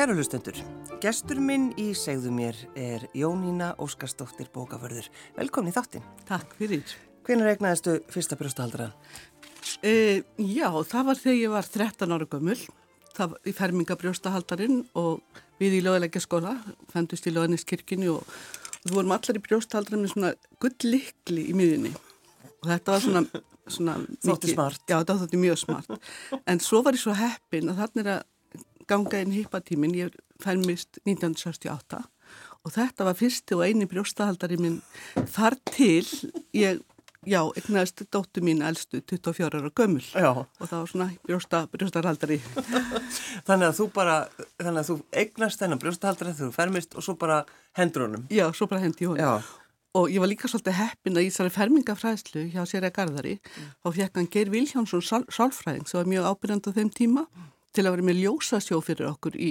Kæru hlustendur, gestur minn í segðu mér er Jónína Óskarsdóttir bókavörður. Velkomin í þáttin. Takk fyrir. Hvernig regnaðistu fyrsta brjóstahaldara? E, já, það var þegar ég var 13 ára gömul. Það var í fermingabrjóstahaldarinn og við í lögulegja skóla, fendust í löganiskirkini og, og við vorum allar í brjóstahaldarinn með svona gulllikli í miðunni. Og þetta var svona... svona Þótti smart. Já, þetta þótti mjög smart. En svo var ég svo heppin að þannig að ganga inn hýpatímin, ég færmist 1968 og þetta var fyrsti og eini brjóstahaldari minn þar til ég, já, egnaðist dóttu mín elstu 24 ára gömul Já. og það var svona brjósta, brjóstahaldari. Þannig að þú bara, þannig að þú eignast þennan brjóstahaldara þegar þú fermist og svo bara hendur honum. Já, svo bara hendi hún. Já. Og ég var líka svolítið heppin að í þessari fermingafræðslu hjá Sérja Garðari mm. og fekk hann Geir Viljánsson sál, sálfræðing sem var mjög ábyrjandi á þeim tíma mm til að vera með ljósasjó fyrir okkur í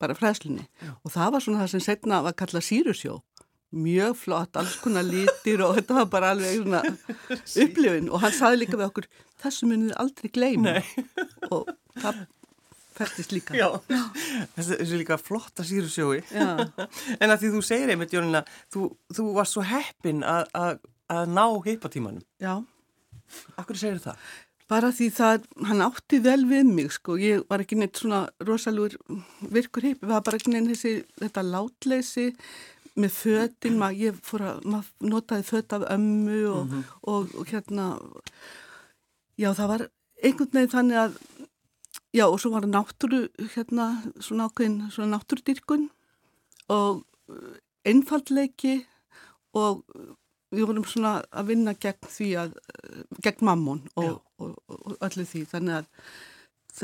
bara fræslinni Já. og það var svona það sem setna var kallað sírusjó mjög flott, alls konar lítir og þetta var bara alveg svona upplifin og hann saði líka við okkur þessu munið aldrei gleyma. Og það fættist líka. Já, þessu er líka flotta sírusjói en að því þú segir einmitt Jónina, þú, þú var svo heppin að ná heipatímanum Já. Akkur segir það? Bara því það, hann átti vel við mig sko, ég var ekki neitt svona rosalúr virkur hip, það var bara ekki neitt þessi, þetta látleysi með fötinn, maður, ég fór að, maður notaði fött af ömmu og, mm -hmm. og, og, hérna, já það var einhvern veginn þannig að, já og svo var náttúru, hérna, svona ákveðin, svona náttúrudyrkun og einfallleiki og við vorum svona að vinna gegn því að, gegn mammon og, og, og, og öllu því, þannig að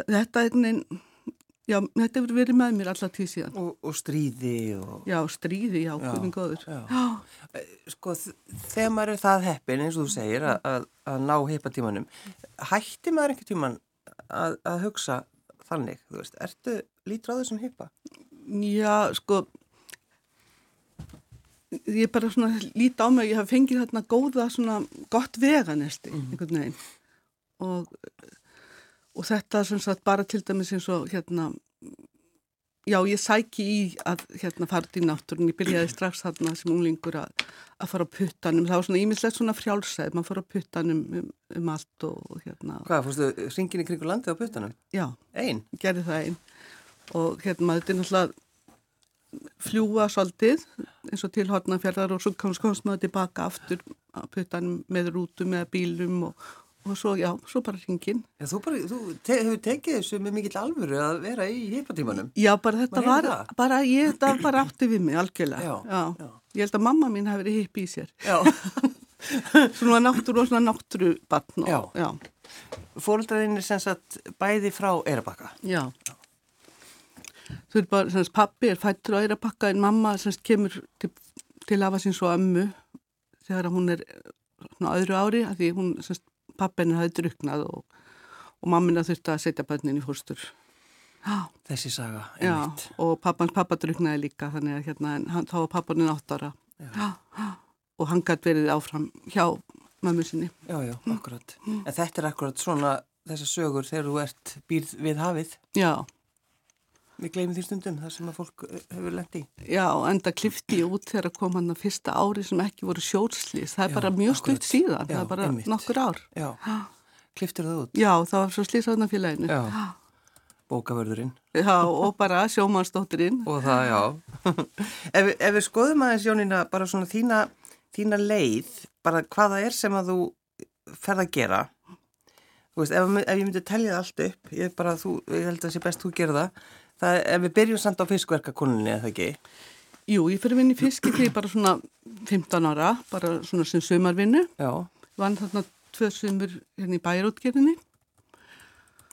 þetta er einn, já, þetta hefur verið með mér alla tíð síðan. Og stríði og... Já, stríði, já, hvernig góður. Já, já. Sko, þegar maður er það heppin, eins og þú segir, að, að, að ná heipatímanum, hætti maður einhver tíman að, að hugsa þannig, þú veist, ertu lítur á þessum heipa? Já, sko, ég bara svona líti á mig ég hafi fengið þarna góða svona gott veganesti mm -hmm. einhvern veginn og, og þetta sem sagt bara til dæmis eins og hérna já ég sæki í að hérna fara til náttúrun, ég byrjaði strax þarna sem unglingur að, að fara á puttanum það var svona ímislegt svona frjálsæð maður fara á puttanum um, um allt og hérna Hvað, fórstu ringin í kringu landi á puttanum? Já, Einn? Gerði það einn og hérna maður þetta er náttúrulega fljúa svolítið eins og til Hortnafjörðar og svo komst maður tilbaka aftur að putta hann með rútum eða bílum og, og svo, já, svo bara ringin. Já, þú, bara, þú te hefur tekið þessu með mikill alvöru að vera í heipatímanum. Já, bara þetta var, var bara ég, þetta bara átti við mig algjörlega. Já, já. Ég held að mamma mín hafi verið hipp í sér. Já. svona náttúru og svona náttúru batn. Já. já. Fóröldraðin er sem sagt bæði frá Eirabakka. Já. Já. Þú veit bara, semst, pappi er fættur á eirapakka en mamma semst, kemur til, til afa sín svo ömmu þegar hún er svona öðru ári að því hún, semst, pappinu hafi druknað og, og mammina þurfti að setja bönnin í fórstur. Já. Þessi saga, einmitt. Já, og pappans pappa druknaði líka þannig að hérna, hann, þá var pappanin átt ára. Já. Já. Og hann gæti verið áfram hjá mammu sinni. Já, já, akkurat. Mm. En þetta er akkurat svona þessar sögur þegar þú ert býrð við hafið. Já. Við gleymum því stundum þar sem að fólk eh, hefur lendi. Já, enda klifti út þegar kom hann að fyrsta ári sem ekki voru sjóðslýs. Það er já, bara mjög stutt síðan, já, það er bara einmitt. nokkur ár. Já, kliftur það út? Já, það var svo slýsaðnafélaginu. Já, bókavörðurinn. Já, og bara sjómannsdótturinn. og það, já. ef, ef við skoðum aðeins, Jónína, bara svona þína, þína leið, bara hvaða er sem að þú ferð að gera, þú veist, ef, ef ég myndi að tellja það allt upp, ég, bara, þú, ég held að það sé best þú gera það, ef við byrjum samt á fiskverkakoninni, eða ekki? Jú, ég fyrir vinni fiski því bara svona 15 ára, bara svona sem sömarvinnu. Já. Vann þarna tvö sömur hérna í bæjarútgerðinni.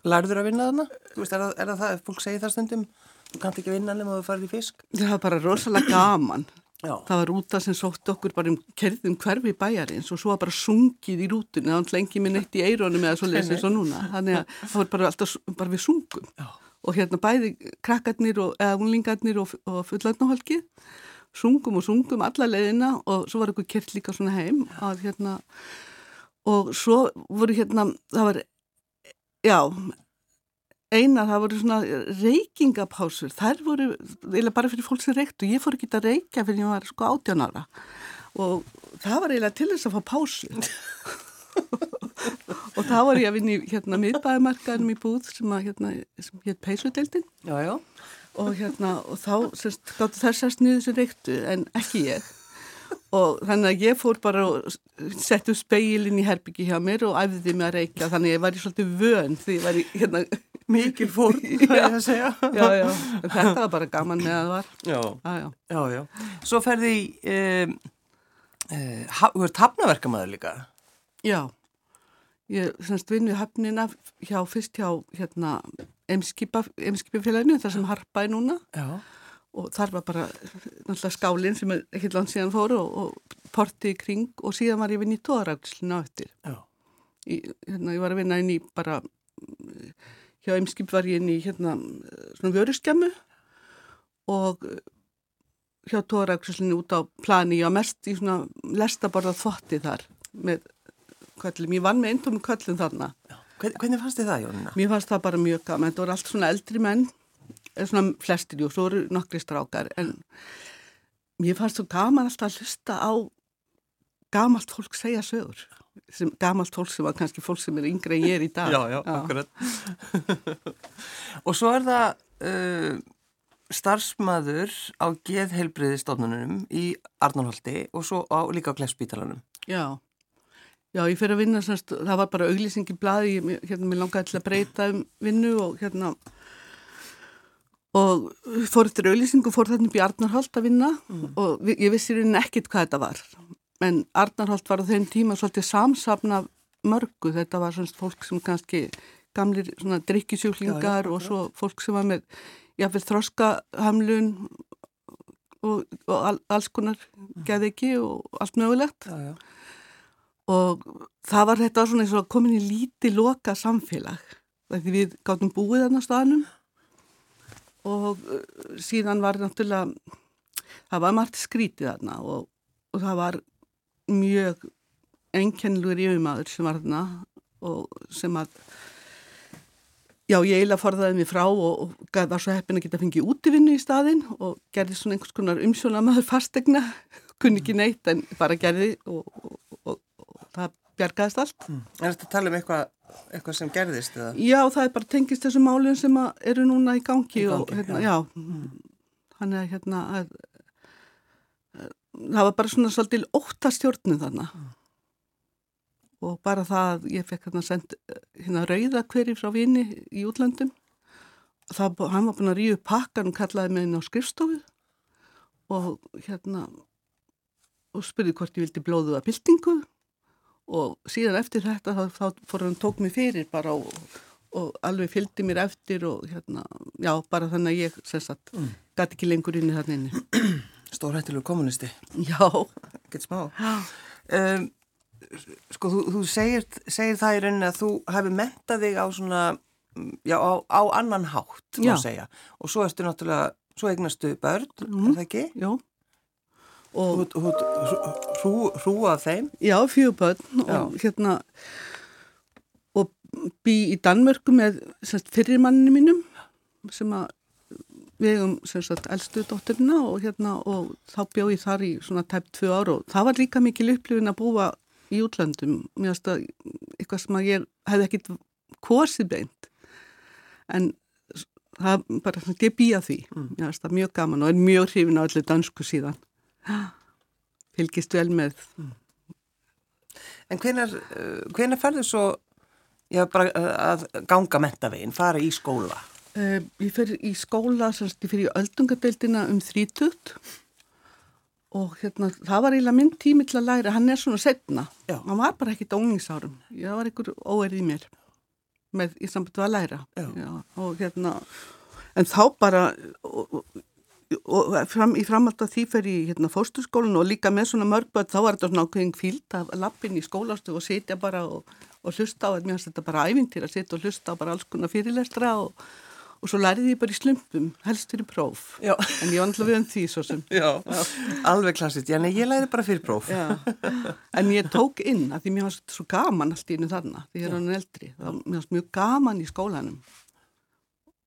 Lærður að vinna þarna? Þú veist, er það, er það fólk segir það stundum, þú kannt ekki vinna nema að þú farið í fisk? Það var bara rosalega gaman. Já. Það var rúta sem sótt okkur bara um kerðum hverfi bæjarins og svo var bara sungið í rútunni, það var lengi minn eitt í eirónum eða svo lesið svo núna. Þannig að það var bara alltaf, bara við sungum. Já og hérna bæði krakkarnir og, eða unlingarnir og, og fullandnáhalkið sungum og sungum alla leiðina og svo var eitthvað kert líka svona heim að hérna og svo voru hérna, það var já, eina, það voru svona reykingapásur, þær voru eiginlega bara fyrir fólk sem reyktu, ég fór ekki að reykja fyrir ég var sko átjánara og það var eiginlega til þess að fá pásu og þá var ég að vinna í hérna miðbæðamarkaðinum í búð sem að hérna, sem hétt Peysudeldin og hérna og þá sérst, gáttu þær sérst niður sem reyktu en ekki ég. Og þannig að ég fór bara og settu speilin í herbyggi hjá mér og æfði mig að reykja. Þannig að ég var í svolítið vön því ég var í hérna Mikið fórn, það er að segja. já, já, þetta var bara gaman með að það var. Já, já, já, já, já. Svo ferði um, uh, þú ert hafnaverkamæður líka. Já ég semst vinn við höfnina hjá, fyrst hjá hérna emskipafélaginu þar sem harpa er núna Já. og þar var bara náttúrulega skálinn sem ekki langt síðan fóru og, og porti í kring og síðan var ég vinn í tóðarækslinu á eftir Já. í, hérna, ég var að vinna inn í bara hjá Eimskip var ég inn í hérna svona vöruskjamu og hjá tóraksslinu út á plani var mest í svona lestaborða þvotti þar með köllum, ég vann með eintómi köllum þarna Hvern, hvernig fannst þið það, Jónina? mér fannst það bara mjög gaman, þetta voru allt svona eldri menn svona flestir, jú, svo voru nokkri strákar en mér fannst svo gaman alltaf að hlusta á gamalt fólk segja sögur sem gamalt fólk sem var kannski fólk sem er yngre en ég er í dag Já, já, akkurat. og svo er það uh, starfsmaður á geðheilbriðistofnunum í Arnarholti og svo á, líka á Klefspítalanum. Já, já, ég fyrir að vinna, semst, það var bara auglýsing í blaði, ég, hérna, langaði til að breyta um vinnu og hérna, og fór eftir auglýsing og fór þarna upp í Arnarholt að vinna og vi, ég vissi raunin ekkit hvað þetta var. En Arnarholt var á þeim tíma svolítið samsafna mörgu, þetta var semst fólk sem kannski gamlir svona drikkisjúklingar og svo fólk sem var með, jáfnveg þroskahamlun og, og all, alls konar geði ekki og allt mögulegt. Já, já. Og það var þetta svona eins og komin í líti loka samfélag því við gáttum búið þarna á staðnum. Og uh, síðan var náttúrulega það var margt skrítið þarna og, og það var mjög enkennilegur yfirmaður sem var þarna og sem að já ég eiginlega forðaði mig frá og, og var svo heppin að geta fengið útivinnu í staðinn og gerði svona einhvers konar umsjónamaður fastegna kunni ekki neitt en bara gerði og það bjargaðist allt. Er þetta að tala um eitthvað, eitthvað sem gerðist eða? Já, það er bara tengist þessum málum sem eru núna í gangi, Í og gangi, hérna, já. hann er hérna að, að, það var bara svona svolítil óttastjórnum þarna. Og bara það að ég fekk hérna send hérna rauða hveri frá vini í útlandum það, hann var búin að ríu pakkan og kallaði mig inn á skrifstofu og hérna og spurði hvort ég vildi blóðu að byltingu og síðan eftir þetta þá, þá fór hann tók mig fyrir bara og, og alveg fylgdi mér eftir og hérna, já, bara þannig að ég sem sagt, mm. gæti ekki lengur inn í þarna inni. Stórhættilegu kommunisti, Já, gett smá. Um, sko, þú, þú segir, segir það í rauninni að þú hefði mentað þig á svona, mm, já, á, á annan hátt, má segja. Og svo ertu náttúrulega, svo eignastu börn, Mhm. er það ekki? já. Þú, þú, hrú, hrúað þeim. já, fjöguböld og hérna og bý í Danmörku með fyrirmanninu mínum sem að við um sagt, elstu dótturina og, hérna, og þá bjó ég þar í svona tæp tvö ára og það var líka mikil upplifin að búa í útlandum mér finnst það eitthvað sem að ég hefði ekkit kosið beint. En það bara ég býja því. Mér finnst það mjög gaman og er mjög hrifin á allir dansku síðan fylgist vel með. En hvenar, uh, hvenar ferðu svo, já, bara uh, að ganga mentavegin, fara í skóla? Uh, ég fyrir í skóla, semst, ég fyrir í öldungadeildina um þrítut og hérna, það var eiginlega minn tími til að læra, hann er svona setna, Já. hann var bara ekkit óningsárum, ég var einhver óerð í mér með í sambandi að læra. Já. og hérna, en þá bara og, og, og fram, í framhald að því fyrir í hérna, fósturskólan og líka með svona mörgböld þá var þetta svona ákveðin kvíld að lappin í skólastu og sitja bara og, og hlusta á, mér finnst þetta bara ævintýr að sitja og hlusta á bara alls konar fyrirlestra og, og svo læriði ég bara í slumpum, helst fyrir próf. Já. En ég var alltaf við um því svo sem. Já, alveg klassist. Já, nei, ég læri bara fyrir próf. Já. En ég tók inn að því mér fannst svo gaman allt í innu þarna, því ég er hann eldri. Það mér fannst mjög gaman í skólanum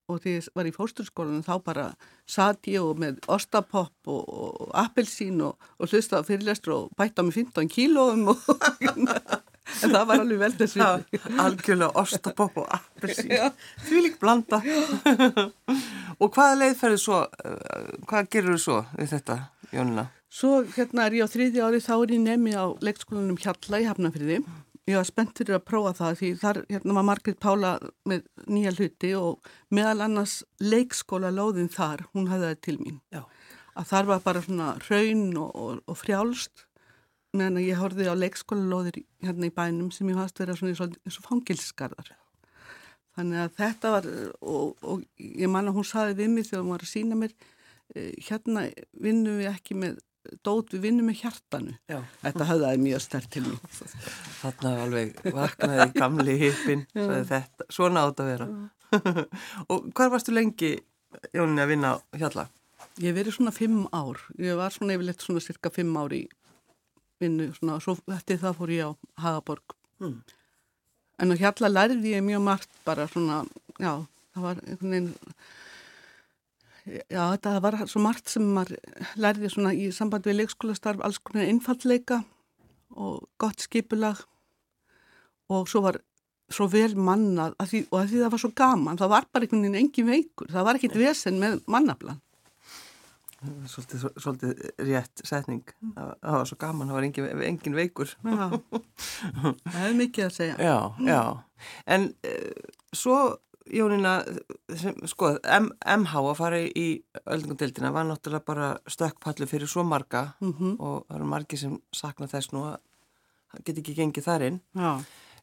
og því ég var í fósturskólanum þá bara satt ég og með ostapopp og, og appelsín og, og hlusta á fyrirlestur og bætt á mig 15 kílóum og en það var alveg vel þessi algjörlega ostapopp og appelsín. Því lík blanda. Og hvaða leið ferðu svo uh, hvað gerur þú svo við þetta Jónina? Svo hérna er ég á þriði ári þá er ég nemi á leikskólanum Hjalla í Hafnafriði ég var spennt fyrir að prófa það því þar hérna var Margrit Pála með nýja hluti og meðal annars leikskóla lóðin þar, hún hafði það til mín Já. að þar var bara svona raun og, og, og frjálst meðan ég horfið á leikskóla lóðir hérna í bænum sem ég fannst vera svona eins og fangilskarðar þannig að þetta var og, og ég man að hún saði við mig þegar hún var að sína mér eh, hérna vinnum við ekki með dót við vinnum með hjartanu. Já. þetta höfðaði mjög stert til mér Þarna alveg vaknaði gamli hippin þetta, svona átt að vera. Og hvar varstu lengi Jóninni að vinna hjalla? Ég verið svona fimm ár. Ég var svona yfirleitt svona cirka fimm ár í vinnu svona og svo eftir það fór ég á Hagaborg. Mm. en á hjalla lærði ég mjög margt bara svona, já, það var einhvern veginn Já, þetta var svo margt sem maður lærði svona í samband við leikskólastarf alls konar einfallleika og gott skipulag. Og svo var svo vel mannað að því, og að því það var svo gaman, það var bara einhvern veginn engin veikur, það var ekkit vesen með mannaflan. Svolítið, svolítið rétt setning. Það, það var svo gaman, það var engin, engin veikur. Já, það hefur mikið að segja. Já, já. En uh, svo Jónina, sem, sko, M MH að fara í öldungadeildina var náttúrulega bara stökkpallu fyrir svo marga Mm -hmm. og það eru margi sem sakna þess nú að það get ekki gengið þar inn. Já,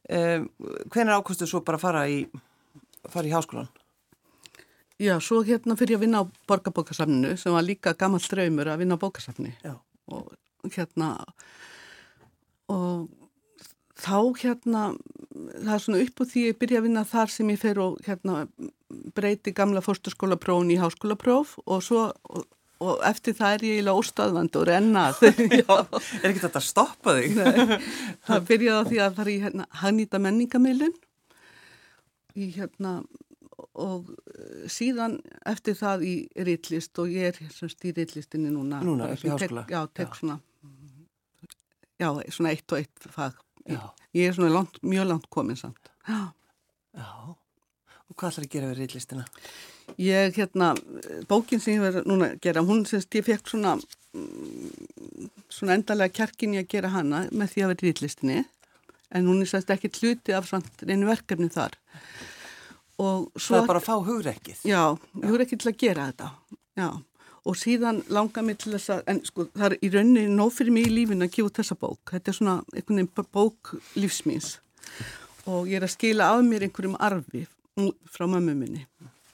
Um, hvenær ákostu svo bara að fara í, fara í háskólan? já, svo hérna fyrir að vinna á borgarbókasafninu sem var líka gammal draumur að vinna á bókasafni Já. og hérna og þá hérna það er svona upp úr því ég byrja að vinna þar sem ég fer og hérna breyti gamla fórsturskólaprófun í háskólapróf og svo og, og eftir það er ég eiginlega óstaðvand og rennað Já, er ekki þetta að stoppa þig? Nei, það byrjaði á því að fara í hérna, hagnýta menningamilun í hérna og eh, síðan eftir það í rillist og ég er semst í rillistinni núna. Núna, tek- háskóla? Já, tek Já. svona, já, svona eitt og eitt fag. Já. Ég er svona langt, mjög langt komin samt. Já. Já. Og hvað ætlar að gera við reillistina? Ég, hérna, bókin sem ég verið núna að gera, hún semst, ég fekk svona, mm, svona endalega kjarkin ég að gera hana með því að vera í rillistinni, en hún er semst ekki hluti af svona einu verkefni þar. Og svo... Það er bara að fá hugrekkið. Já, ekki til að gera þetta. Já, og síðan langar mig til þess að, en sko, það er í rauninni nóg fyrir mig í lífinu að gefa út þessa bók. Þetta er svona einhvern veginn bók lífsmýns og ég er að skila af mér einhverjum arfi frá mömmu minni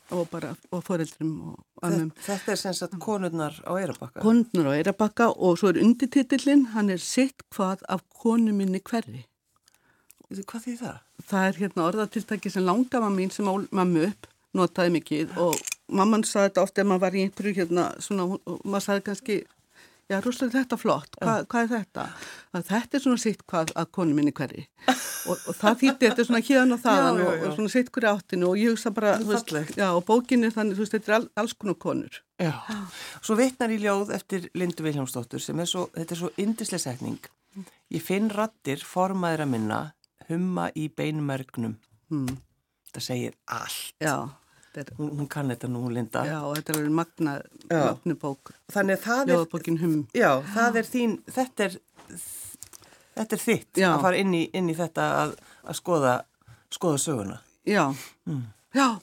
og bara, og foreldrum og ömmum. Þetta er sem sagt konurnar á Eirabakka. Kondnur á Eirabakka og svo er undirtitillin, hann er sitt hvað af konu minni hverri. Hvað því það? það er hérna orðatiltæki sem langama mín sem mammu upp notaði mikið og mamman saði þetta ofta ef maður var í einhverju hérna svona, maður saði kannski já, rúslega þetta flott, Hva, hvað er þetta? Að þetta er svona sitt hvað að konu minni hverri og, og það þýtti þetta er svona hérna og þaðan Já, já, já. og svona sitt hverju áttinu og ég hugsa bara, er þú veist, já, og bókin er þannig, þú veist, þetta er all, alls konar konur. Já. Svo vitnar í ljóð eftir Lindu Viljámsdóttur sem er svo, þetta er svo yndislega setning. Ég finn rattir formaður að minna humma í beinmergnum. Hmm. Það segir allt. Já, þetta er, Hún, hún kann þetta nú, Linda. já, þetta er magna, Já. magnu bók, Þannig að það er, já, það er þín, þetta er, þetta er þitt Já. að fara inn í, inn í þetta að, að skoða, skoða söguna. Já, Mm. já.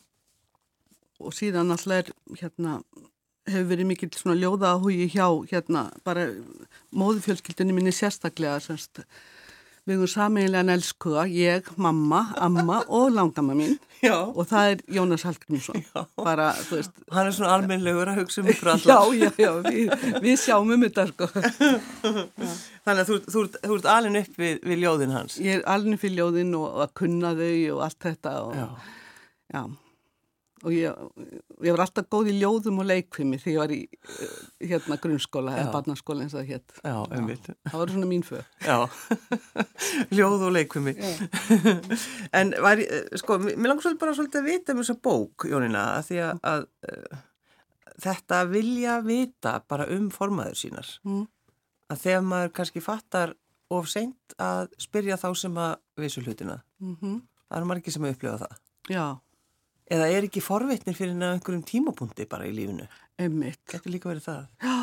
Og síðan alltaf er hérna, hefur verið mikill svona ljóða að hugi hjá hérna bara móðufjölskyldunni minni sérstaklega semst. Við höfum sameiginlegan elskuða, ég, mamma, amma og langama mín Já. og það er Jónas Hallgrímsson. Já. Bara, þú veist, Hann er svona almennlegur að hugsa um ykkur já, alltaf. já, já, við, við sjáum um þetta, sko. Þannig að þú, þú, þú, þú ert alin upp við, við ljóðin hans. Ég er alveg fyrir ljóðin og að kunna þau og allt þetta og, Já. já. Og ég, ég var alltaf góð í ljóðum og leikvimi þegar ég var í uh, hérna grunnskóla eða barnaskóla eins og það hétt. Já, einmitt. Það var svona mín fög. Já, ljóð og leikvimi. en var, eh, sko, mér langar svolítið bara svolítið að vita um þessa bók, Jónína, að því að, að uh, þetta vilja vita bara um formaður sínar. Mm. Að þegar maður kannski fattar of seint að spyrja þá sem að vissu hlutina. Mm Það eru margir sem að upplifa það. Já, Eða er ekki forvitnir fyrir einhverjum tímapunkti bara í lífinu? einmitt. Getur líka verið það. Já,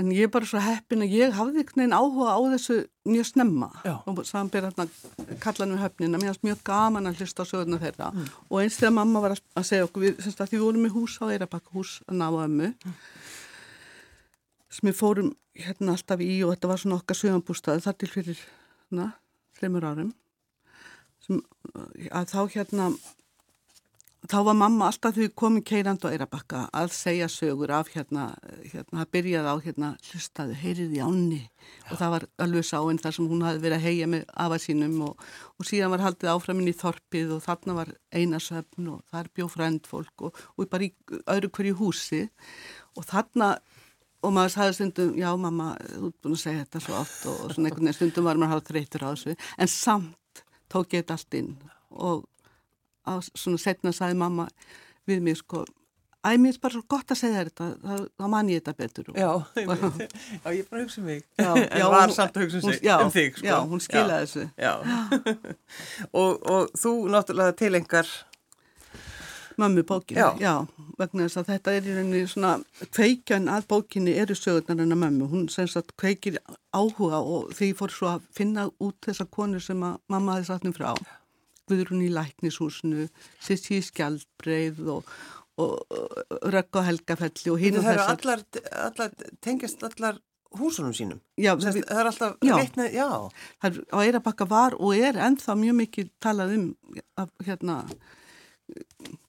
en ég er bara svo heppin að ég hafði einhvern veginn áhuga á þessu mjög snemma. Já. Og samanbyrð hérna kallanum höfnina, mér fannst mjög gaman að hlusta á sögurnar þeirra. Og eins þegar mamma var að að segja okkur, við, semst að því við vorum í hús á Eirabakka hús að ná ömmu, sem við fórum hérna alltaf í og þetta var svona okkar sögambústaði þar til fyrir þreymur árum. Sem, að þá hérna þá var mamma alltaf því komið keirand á Eirabakka að segja sögur af hérna, hérna, það byrjaði á hérna, hlustaðu, heyriði ánni. Og það var alveg sáinn þar sem hún hafi verið að heia með afa sínum og, og síðan var haldið áframinn í þorpið og þarna var einasöfn og þar bjó frændfólk og, og bara í öðru hverju húsi. Og þarna og maður sagði stundum, já mamma, þú ert búin að segja þetta svo oft og svona einhvern veginn. Stundum var maður að hafa þreytur á þessu en samt tók ég þetta allt inn og á svona setna sagði mamma við mig sko Æ, mér er bara svo gott að segja þér þetta, þá, þá man ég þetta betur. Já, já, ég bara hugsa um mig. Já, en já, var hún- samt að hugsa um, hún- sig, já, um þig, sko. Já, hún skilaði þessu. Já. og, og þú náttúrulega tilengar, Mömmu bókinu, Já. já. vegna þess að þetta er í rauninni svona, kveikjan að bókinni eru sögurnar hennar mömmu. Hún sem sagt kveikir áhuga og því fór svo að finna út þessa konur sem að mamma hefði satt um frá. Guðrún í læknishúsinu, Sissi í skjaldbreið og, og, og Rögg á Helgafelli og hinn og það eru þessar. allar, allar, tengjast allar húsunum sínum. Já, Sest, við- það er alltaf Já. vitnað, já. Það er, á Eirabakka var og er ennþá mjög mikið talað um hérna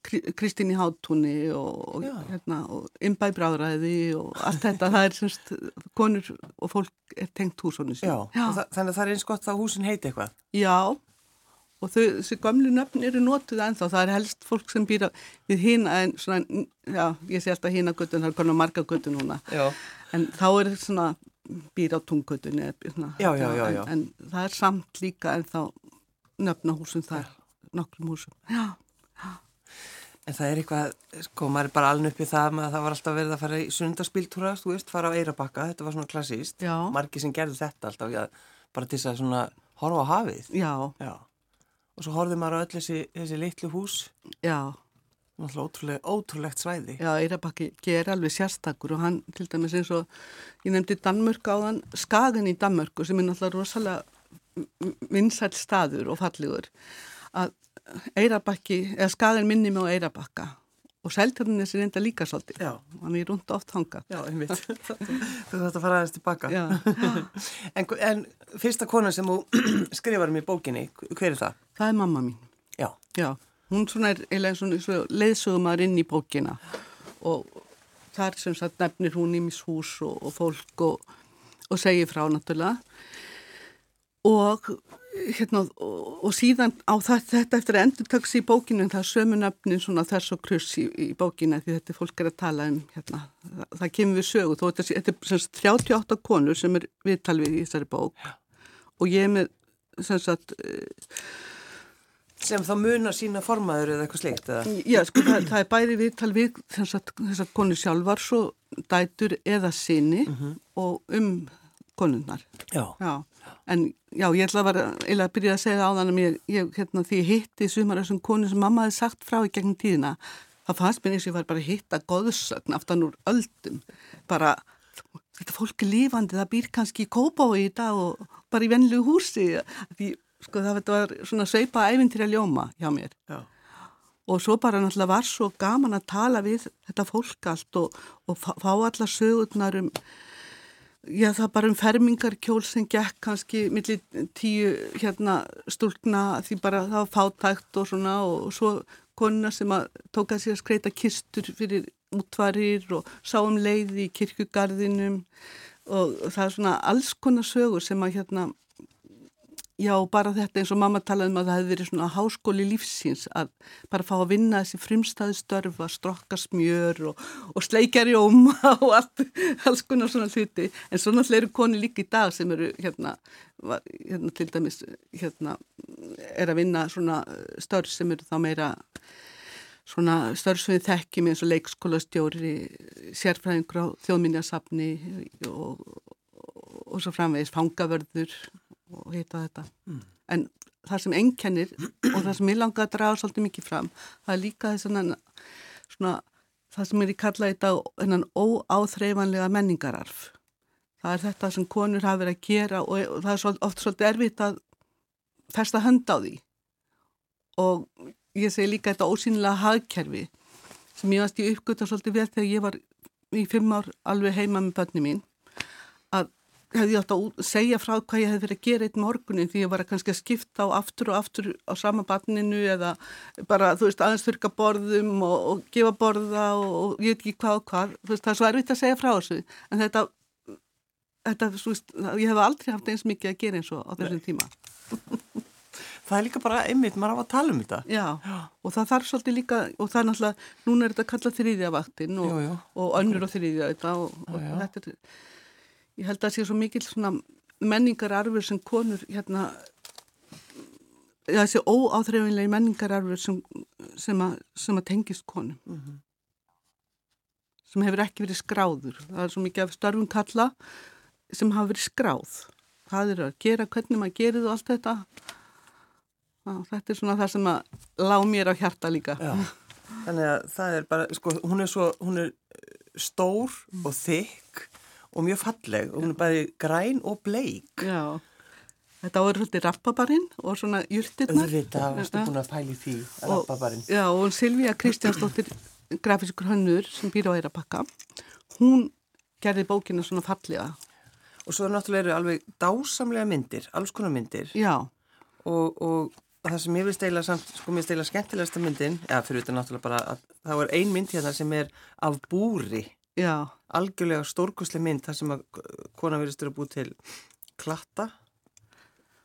Kri- Kristín í Hátúni og, og, Já. hérna, og Imbæ Bráðræði og allt þetta, það er semst konur og fólk er tengt húsunni sín. Já, og það, þannig að það er eins gott að húsin heiti eitthvað. Já, og þau, þessi gamlu nöfn eru notuð ennþá, það er helst fólk sem býra við hina en svona, já, ég sé alltaf hina göttun, það er konar marga göttun núna, Já. en þá er svona býra á já, en. En, það er samt líka ennþá nöfna húsum þar, nokkrum húsum. Já, En það er eitthvað, sko, maður er bara alveg upp í það með að það var alltaf verið að fara í sundarspíltúra, þú veist, fara á Eirabakka, þetta var svona klassíst. Margi sem gerðu þetta alltaf, já, bara til þess að svona horfa á hafið. já, Já. Og svo horfði maður á öll þessi, þessi litlu hús, já, ótrúlega, ótrúlegt svæði. já, Eirabakki ger alveg sérstakur og hann til dæmis eins og, ég nefndi Danmörk á þann, Skagen í Danmörku sem er náttúrulega rosalega vinsæll staður og fallegur, að Eirabakki, eða Skagen minni mig á Eirabakka og Seltjarnin er sér enda líka svolítið, hann er rúnd oft hangað. Já, einmitt. þú þarft að fara aðeins tilbaka. En, en fyrsta konan sem þú skrifar um í bókinni, hver er það? það er mamma mín. Já. Já, hún svona er leiðsögumar inn í bókina og þar sem sagt nefnir hún í hús og, og fólk og, og segir frá náttúrulega og, hérna, og, og síðan á það, þetta eftir að endur tökst í bókinu en það er sömu nöfnin svona þess og kruss í, í bókina því þetta er fólk er að tala um hérna, það, það kemur við sögu þó þetta, þetta er sem sagt 38 konur sem er viðtal við í þessari bók og ég er með sem sagt Sem þá munar sína formaður eða eitthvað slikt, eða? Já, sko, það, það er bæði viðtal við þessar, þessar konu sjálfar, svo dætur eða sinni og um konunnar. Já. Já, en já, ég ætla að vera, eða að byrja að segja á þannig að ég, hérna, því ég hitti sumar þessum konu sem mamma hefði sagt frá í gegnum tíðina, það fannst mér eins og ég var bara að hitta goðsögn aftan úr öldum, bara þetta fólk er lífandi, það býr kannski í Kópái í dag og bara í venlu húsi, því sko það var svona sveipa ævintýra ljóma hjá mér. Já. Og svo bara náttúrulega var svo gaman að tala við þetta fólk allt og, og fá, fá allar sögurnar um, já það bara um fermingarkjól sem gekk kannski millir tíu hérna stúlkna því bara það var fátækt og svona og svo konuna sem að tóka sér að skreita kistur fyrir útvarir og sá um leiði í kirkugarðinum og það er svona alls konar sögur sem að hérna Já, bara þetta eins og mamma talaði um að það hefði verið svona háskóli lífsins að bara fá að vinna þessi frumstæði störf að strokka smjör og, og sleikja rjóma og allt, alls konar svona hluti. En svona fleiri koni líka í dag sem eru hérna, var, hérna til dæmis, hérna er að vinna svona störf sem eru þá meira svona störf sem við þekkjum eins og leikskólastjóri, sérfræðingur á þjóðminjasafni og, og, og svo framvegis fangavörður og heita þetta. Mm. En það sem ennkennir og það sem ég langa að draga svolítið mikið fram, það er líka þess að svona, það sem er í kalla þetta hennan óáþreifanlega menningararf. Það er þetta sem konur hafa verið að gera og, og það er oft svolítið erfitt að festa hönd á því. Og ég segi líka þetta ósýnilega hagkerfi sem ég varst í uppgötta svolítið vel þegar ég var í fimm ár alveg heima með bönni mín hefði ég átt að segja frá hvað ég hefði verið að gera eitt morgunin því ég var að kannski að skipta á aftur og aftur á sama barninu eða bara þú veist aðeins þurka borðum og, og gefa borða og, og ég veit ekki hvað og hvað. Veist, það er svo erfitt að segja frá þessu en þetta, þetta veist, ég hef aldrei haft eins mikið að gera eins og á þessum tíma. Það er líka bara einmitt, maður á að tala um þetta. Já, og það þarf svolítið líka og það er náttúrulega, núna er þetta kallað þrýðjavaktin og, og önnur og þrýðja ég held að það sé svo mikil svona menningararfur sem konur hérna þessi óáþreifinlega menningararfur sem, sem, að, sem að tengist konum. Mm -hmm. sem hefur ekki verið skráður. Það er svo mikið af störfum kalla sem hafa verið skráð. Það er að gera hvernig maður gerir og allt þetta. Ná, þetta er svona það sem að lág mér á hjarta líka. Já. þannig að það er bara sko, hún er svo hún er stór og þykk og mjög falleg og hún er bæði græn og bleik. Já, þetta var svolítið rappabarinn og svona júrtirnar. Þetta varstu búin að pæli því, rappabarinn. Já, og Silvíja Kristjánsdóttir, grafískur hannur sem býr á Eirabakka, hún gerði bókina svona fallega. Og svo er náttúrulega alveg dásamlega myndir, alls konar myndir. Já. Og, og það sem ég vil steila samt, sko mér steila skemmtilegasta myndin, já fyrir þetta náttúrulega bara að það var ein mynd hérna sem er af búri. Já. Algjörlega stórkusli mynd þar sem að kona verist að búið til klatta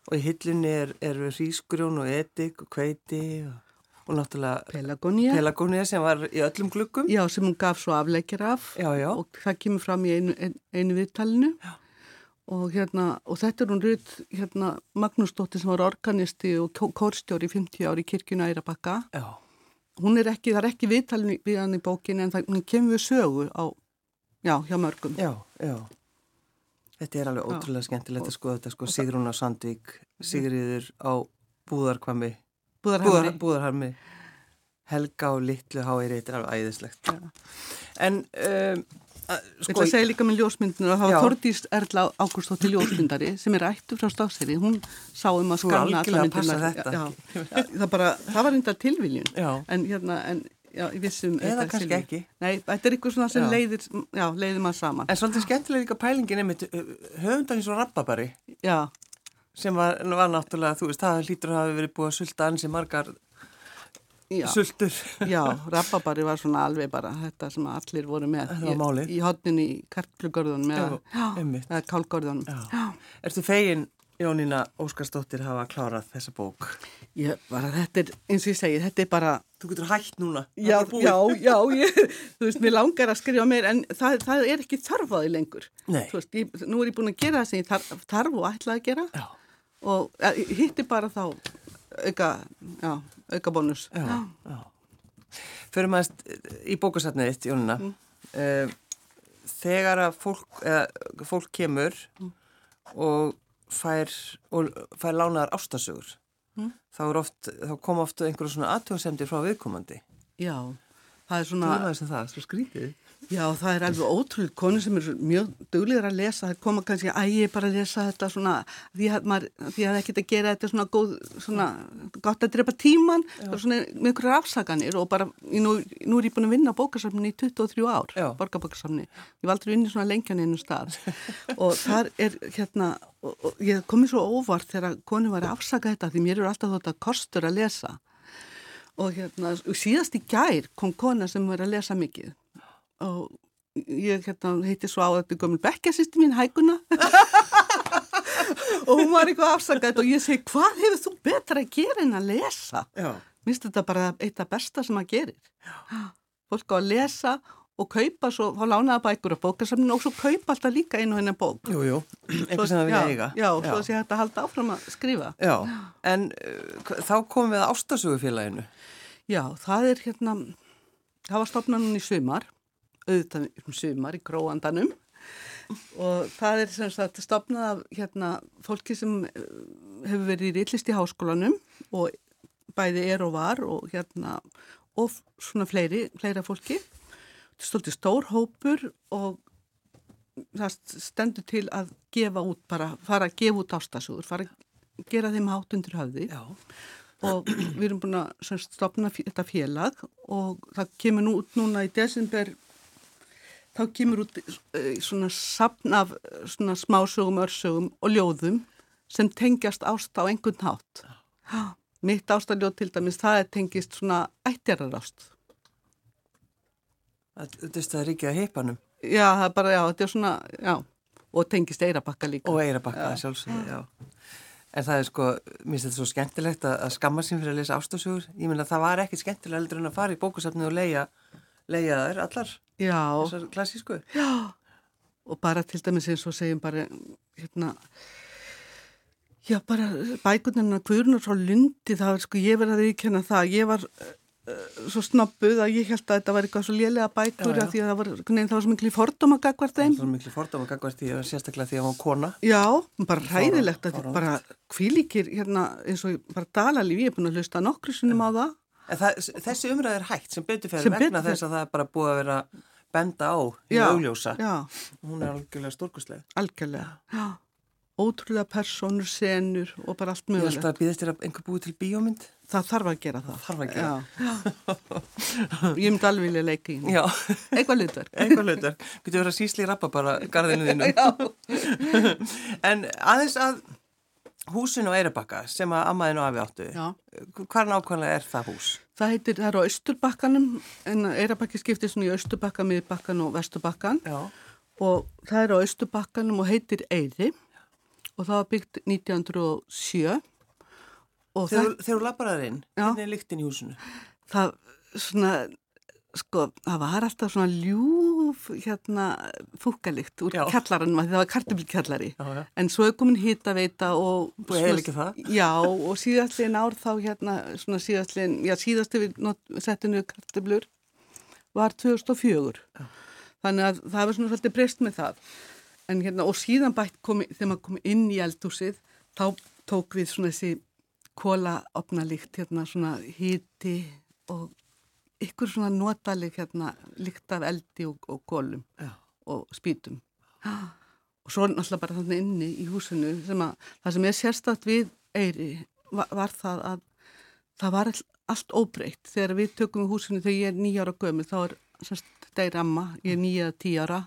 og í hillunni er, er rísgrjón og edik og kveiti og, og náttúrulega Pelagónia. Pelagónia sem var í öllum glukkum. Já, sem hún gaf svo afleikir af já, já. og það kemur fram í einu, einu viðtalinu og, hérna, og þetta er hún rutt hérna, Magnús Dóttir sem var organisti og kórstjóri í 50 ári í kirkjuna Eirabakka. Já hún er ekki, það er ekki viðtalin við hann í bókin en það kemur við sögu á, já, hjá mörgum. Já, já. Þetta er alveg já. ótrúlega skemmtilegt að skoða þetta sko, Sigrún á Sandvík, Sigriður á Búðarkvami, Búðarharmi, Búðarharmi. Helga og Littlu Háir, þetta er alveg æðislegt. En um, Sko, Þetta segir líka með ljósmyndinu að það var Þordís Erla Ágústóttir ljósmyndari sem er ættu frá stafseri, hún sá um að skanna alla myndina. Það, bara, það var enda tilviljun, en hérna, en já, ég vissum... Eða kannski silvi. ekki. Nei, þetta er eitthvað svona sem já. leiðir, já, leiðir maður saman. En svolítið skemmtilega líka pælingin einmitt höfundan eins og Rappabari. Sem var, var náttúrulega, þú veist, það hlýtur að hafa verið búið að sulta ansi margar. Sultur. Já, rababari var svona alveg bara þetta sem allir voru með í, í hodnin í karklugörðunum eða kálgörðunum. Erstu fegin, Jónína Óskarsdóttir, hafa klárað þessa bók? Ég bara, þetta er, eins og ég segi, þetta er bara... Þú getur hægt núna. Já, já, já, ég, þú veist, mér langar að skrifa mér en það, það er ekki þarfaði lengur. Nei. Þú veist, ég, nú er ég búin að gera það sem ég þarf, þarf og ætlaði að gera já. og ja, hitti bara þá auka, já auka bónus Fyrir maður í bókasatnið þitt, Jónuna mm. uh, þegar að fólk, uh, fólk kemur mm. og fær, og fær lánaðar ástasögur mm. þá, oft, þá kom ofta einhverjum svona aðtöðsendir frá viðkomandi Já, það er svona Það er sem það, svo skrítið Já, það er alveg ótrúlega konur sem er mjög duglegar að lesa, það koma kannski að ég bara lesa þetta svona því að það ekkert að gera þetta svona góð, svona gott að drepa tíman svona með ykkur afsaganir og bara, nú, nú er ég búin að vinna á bókasamni í 23 ár, borgarbókasamni ég var aldrei vinni svona lengjan einu stað. Og þar er hérna og, og ég komi svo óvart þegar konu var að afsaka þetta því mér eru alltaf þetta kostur að lesa. Og hérna, síðast í gær kom kona sem var að lesa mikið og ég hérna, heiti svo á þetta gömul bekkjasisti mín hæguna og hún var eitthvað afsakað og ég segi, hvað hefur þú betra að gera en að lesa? Já. Minnst þetta bara eitt af besta sem að gerir. Fólk á að lesa og kaupa svo, þá lánaða bækur á bókasamninu og svo kaupa alltaf líka einu hennar bók. Jú, jú, eitthvað sem það vilja eiga. Já, já, svo sé þetta að halda áfram að skrifa. Já, en uh, þá komum við að ástasugufélaginu. Já, það er hérna, það var stopnarnun í sumar, auðvitað um sumar í gróandanum. Og það er sem sagt stopnað af hérna fólki sem eh, hefur verið í rillist í háskólanum og bæði er og var og hérna og svona fleiri, fleira fólki. Stolti stór hópur og það stendur til að gefa út bara, fara að gefa út ástasúður, fara að gera þeim hátt undir höfði. Já. og við erum búin að stopna þetta félag og það kemur nú út núna í desember þá kemur út uh, svona sapn af svona smásögum, örsögum og ljóðum sem tengjast ást á einhvern hátt. Mitt ástaljóð til dæmis, það er tengist svona ættjararást. Þetta er ekki að heipanum. Já, það er bara, já, þetta er svona, já, og tengist eirabakka líka. Og eirabakka, sjálfsögðu, já. En það er sko, mér finnst þetta svo skemmtilegt að, að skamma sín fyrir að lesa ástasögur. Ég meina það var ekkit skemmtilega heldur en að fara í bókusafni og leia, leia þær allar. Já. Þessar klassísku. Já, og bara til dæmis eins og segjum bara, hérna, já bara bækurnarna kvörnur frá Lundi, það var sko, ég verði að viðkjöna það, ég var uh, svo snabbuð að ég held að þetta var eitthvað svo lélega bækur já, já. því að það var, neina, það var svo miklu fordóma gagvart þeim. Það var miklu fordóma gagvart því að sérstaklega því að hún var kona. Já, bara hræðilegt að þetta bara kvílikir hérna eins og bara dalalíf, ég er búin að hlusta nokkru sunnum á það. Það þessi umræð er hægt sem betur fyrir vegna þess að það er bara búið að vera benda á í augljósa. Hún er algjörlega stórkustlega. Algjörlega, já. Ótrúlega personur, senur og bara allt mögulegt. Ég held að býðast þér að einhver búið til bíómynd. Það þarf að gera það. Það að gera. Ég myndi alveg vilja leika í. Eitthvað hlutverk. Eitthvað hlutverk. Getur verið að sísli rappa bara garðinu þínu. En aðeins að húsinu á Eirabakka sem að ammaðinu afi áttu. Já. Hvar nákvæmlega er það hús? Það heitir, það er á Östurbakkanum, en Eirabakki skiptir svona í Östurbakka, Miðbakkan og Vesturbakkan. Já. Og það er á Östurbakkanum og heitir Eiri og það var byggt 1907 Þegar þú lappar inn, hvernig er lyktinn í húsinu? Það, svona, sko, það var alltaf svona ljúf, hérna, fúkalikt úr kjallaranum, það var kartablíkjallari, en svo er komin hitaveita og... Þú hefði ekki það? Já, og síðastlegin ár þá, hérna, svona síðastlegin, já, síðast við settinu kartablur var 2004. Já. Þannig að það var svona svolítið breyst með það. En hérna, og síðan bætt komi, þegar maður kom inn í eldhúsið, þá tók við svona þessi kólaopnalikt, hérna svona híti og ykkur svona notalig hérna líkt af eldi og, og kólum Já. og spýtum. Og svo náttúrulega bara þannig inni í húsinu sem að það sem er sérstatt við Eyri var, var það að það var all, allt óbreytt þegar við tökum í húsinu þegar ég er nýjára gömur þá er semst deyri amma, ég er nýjað tíjára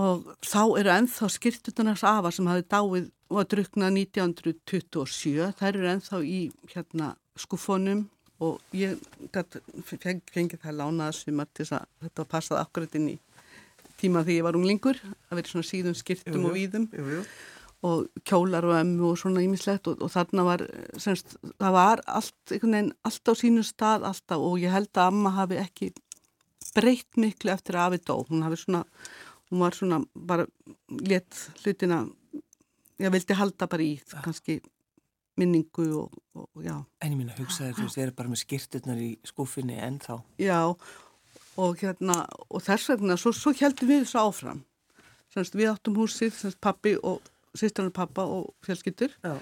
og þá eru ennþá skirtutunars afa sem hafi dáið og að drukna 1927, þær eru ennþá í hérna skuffonum og ég fengi feng, það lánaða sumar til þess að þetta passaði akkurat inn í tíma þegar ég var unglingur, að vera svona síðum skirtum jú, og víðum. Jú, jú. og kjólar og emmu og svona ímislegt og, og þarna var, semst, það var allt, allt á sínu stað alltaf og ég held að amma hafi ekki breytt miklu eftir að afi dó, hún hafi svona hún var svona bara létt hlutina ég vildi halda bara í kannski minningu og, og já. En ég minna hugsaði þú veist, þið eru bara með skýrturnar í skúfinni en þá. Já, og hérna, og þess vegna, svo, svo heldum við þessu áfram. Semst, við áttum húsið, semst, pappi og sýsturnar pappa og fjölskyttur. Já.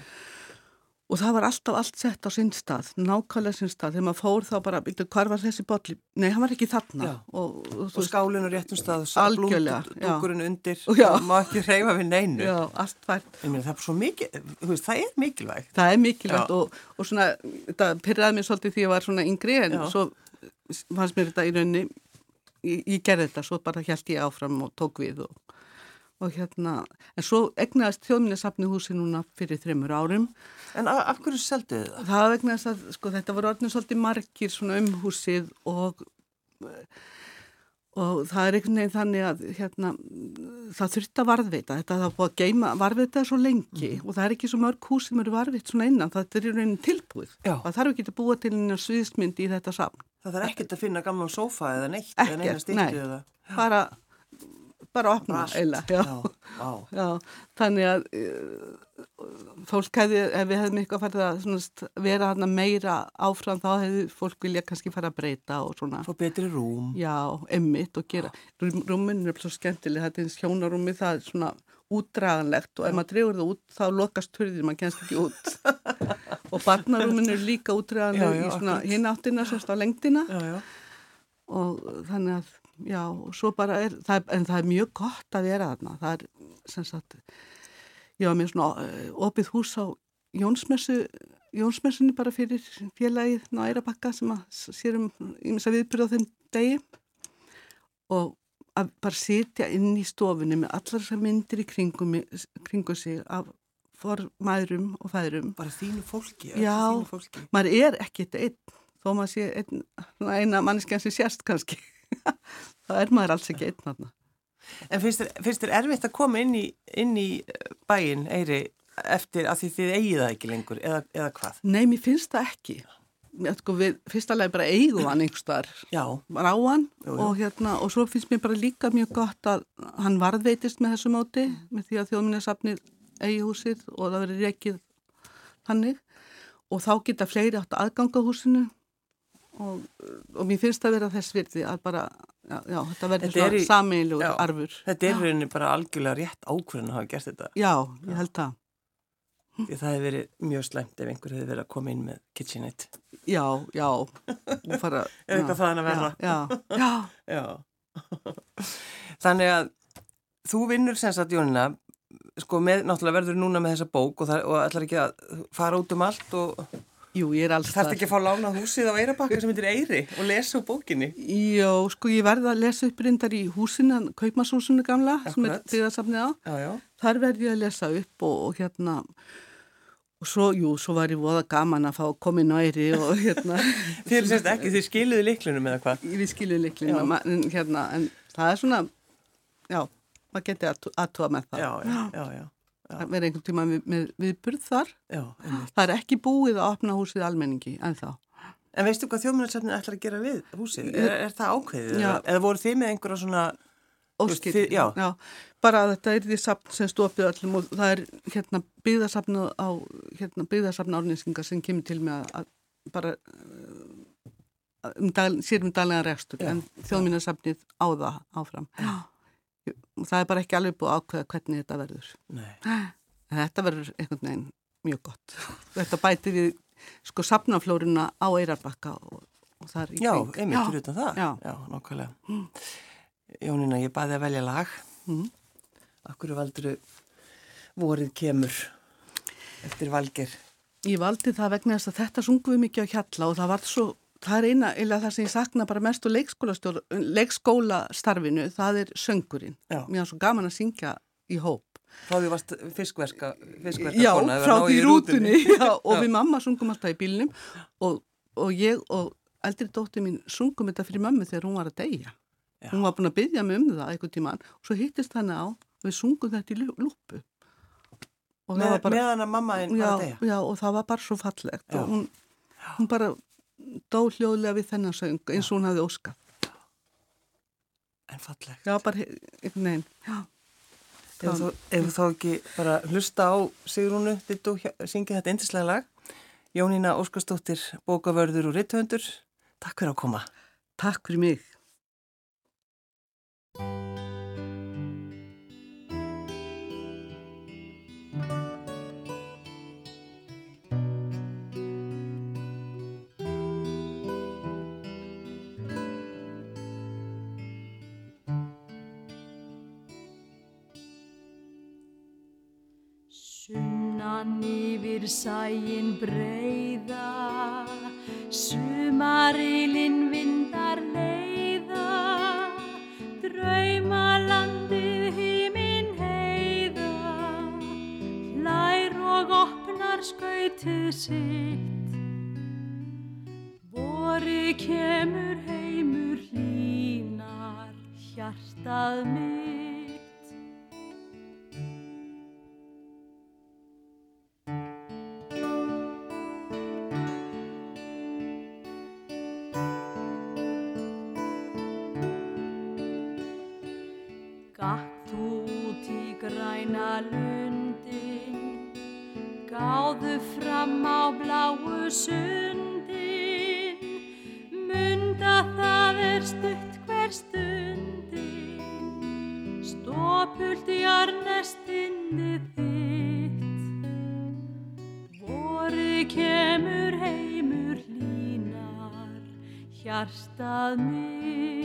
Og það var alltaf allt sett á sinn stað, nákvæmlega sinn stað. Þegar maður fór þá bara, byrju, hvar var þessi botli? Nei, hann var ekki þarna. Og, og, og skálinn og réttum stað, blúndúkurinn undir, má ekki reyfa við neinu. Já, allt vært. Meina, það er svo mikið, veist, það er mikilvægt. Það er mikilvægt og, og svona, þetta pyrraði mér svolítið því að ég var svona yngri en Já. svo fannst mér þetta í raunni, ég, ég gerði þetta, svo bara held ég áfram og tók við og og hérna, en svo egnaðist þjóðminnesafni húsi núna fyrir þreymur árum. En af hverju selduðu það? Það vegnaðist að, sko, þetta voru orðin svolítið margir svona um húsið og og það er einhvern veginn þannig að hérna, það þurft að varðveita þetta það búið að geima varðveita svo lengi mm. og það er ekki svo mörg hús sem eru varðveit svona innan, það er í raunin tilbúið Já. það þarf ekki að búa til einu sviðsmynd í þetta saman Það þarf ekkert að finna gamlan sófa eða neitt Ekkert, eða neina stýttu nei. eða bara, bara opna Bara allt. eila, já. Já, já. Þannig að uh, fólk hefði, ef við hefðum eitthvað farið að svona, vera hana meira áfram þá hefði fólk vilja kannski fara að breyta og svona, Fá betri rúm. já, emmitt og gera, Rúm, rúmin er svo skemmtileg, þetta er eins hjónarúmi, það er svona útdraganlegt og ef maður dregur það út þá lokast hurðir, maður kennst ekki út og barnarúmin er líka útdraganleg í svona hináttina, semst á lengdina Já, já. og þannig að já, og svo bara er, það, er- en það er mjög gott að vera þarna, það er sem sagt, ég var með svona uh, opið hús á Jónsmessu Jónsmessunni bara fyrir félagið Nærabakka sem að s- sér um ímins að viðbyrða þeim degi og að bara sitja inn í stofunni með allar þessar myndir í kringum, kringum sig af formæðrum og fæðrum Bara þínu fólki. Já. Þínu fólki. maður er ekkit einn þó maður sé einn, eina manneskjan sem sérst kannski þá er maður alls ekki einn þarna. En finnst þér, erfitt að koma inn í, inn í eh, bæinn, Eyri, eftir að því þið eigið það ekki lengur, eða, eða hvað? Nei, mér finnst það ekki. Sko, við, fyrsta lagi bara eigum hann einhverstaðar jú. og, hérna, og svo finnst mér bara líka mjög gott að hann varðveitist með þessu móti með því að þjóðminnarsafnið eigi húsið og það verið rekið þannig. Og þá geta fleiri átt aðganga húsinu og, og mér finnst það vera þess virði að bara, já, já þetta verður er svona já. arfur þetta er rauninni bara algjörlega rétt ákvörðin að hafa gert þetta. Já, ég held það. Því það hefði verið mjög slæmt ef einhver hefði verið að koma inn með KitchenAid. Já, já. Fara, Er eitthvað já, þaðan að verða? Já, já, já. Já. Þannig að þú vinnur sem sagt, Jónina, sko, með, náttúrulega verður núna með þessa bók og, það, og ætlar ekki að fara út um allt og Jú, ég er alls þarf ekki að fá lánað húsið á Eirabakka sem heitir Eiri og lesa úr bókinni. Já, sko, ég verði að lesa upp reyndar í húsinu, Kaupmannshúsinu gamla, sem er Akkurat. byggðarsafnið á. Já, já. Þar verði ég að lesa upp og, og hérna, og svo, jú, svo var ég voða gaman að fá að koma inn á Eyri og hérna, Þið ekki, þið skiluðu liklunum eða hvað? við skiljum Já. líklinu, en hérna, en það er svona, já, maður geti að aðtúa með það. Já, já, já, já. Það verði einhvern tíma við, með viðburð þar. Já. Það er ekki búið að opna húsið almenningi en þá. En veistu hvað þjóðmjörnsefnin ætlar að gera við húsið? Er, er það ákveðið? Já. Eða, voru þið með einhverja svona... veist, Óskil, þið- já. bara að þetta er því sapn sem stopið öllum og það er hérna byggðarsapn á hérna byggðarsapn árnýsingar sem kemur til með að, að bara um dag, sér um daglega rekstur Já. en þjóðminnarsapnið á það áfram. Já. Það er bara ekki alveg búið ákveða hvernig þetta verður. Þetta verður einhvern veginn mjög gott. Þetta bæti við sko sapnaflóruna á Eirarbakka og, og það er í Já, kring. einmitt fyrir utan það. Já. Já, nákvæmlega. Jónina, ég baði að velja lag. Mm. Akkur valdur vorið kemur eftir valgir. Ég valdi það vegna þess að þetta sungum við mikið á hjalla og það var svo, það er eina, eða það sem ég sakna bara mest úr leikskólastarfinu, það er söngurinn. Já. Mér er svo gaman að syngja í hóp. Frá því varst fiskverka, fiskverka Já, kona, frá því í rútunni. Já, og Já. við mamma sungum alltaf í bílnum og, og ég og eldri dóttir mín sungum þetta fyrir mömmu þegar hún var að deyja. Já. Hún var búin að byggja mig um það einhvern tíman og svo hittist henni á við sungum þetta í lú- lúpu. Meðan að mamma einn var já, að deyja. já, og það var bara svo fallegt Já. og hún, hún bara dó hljóðlega við þennan söng eins og hún hafði óskað. En fallegt. Já, bara einhvern veginn. Ef þú, þá ekki bara hlusta á Sigrúnu, dittu, syngja þetta eindislega lag. Jónína Óskarsdóttir, bókavörður og ritthöndur. Takk fyrir að koma. takk fyrir mig. Sunnan yfir sæin breyða, sumarilinn vindar leiða, draumalandið hímin heiða, hlær og opnar skautið sitt. Vori kemur heimur hlínar, hjartað mitt. Kemur heimur línar, hjartað mitt.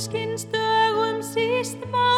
Dreyma, sólskinn stögum síst má gleyma.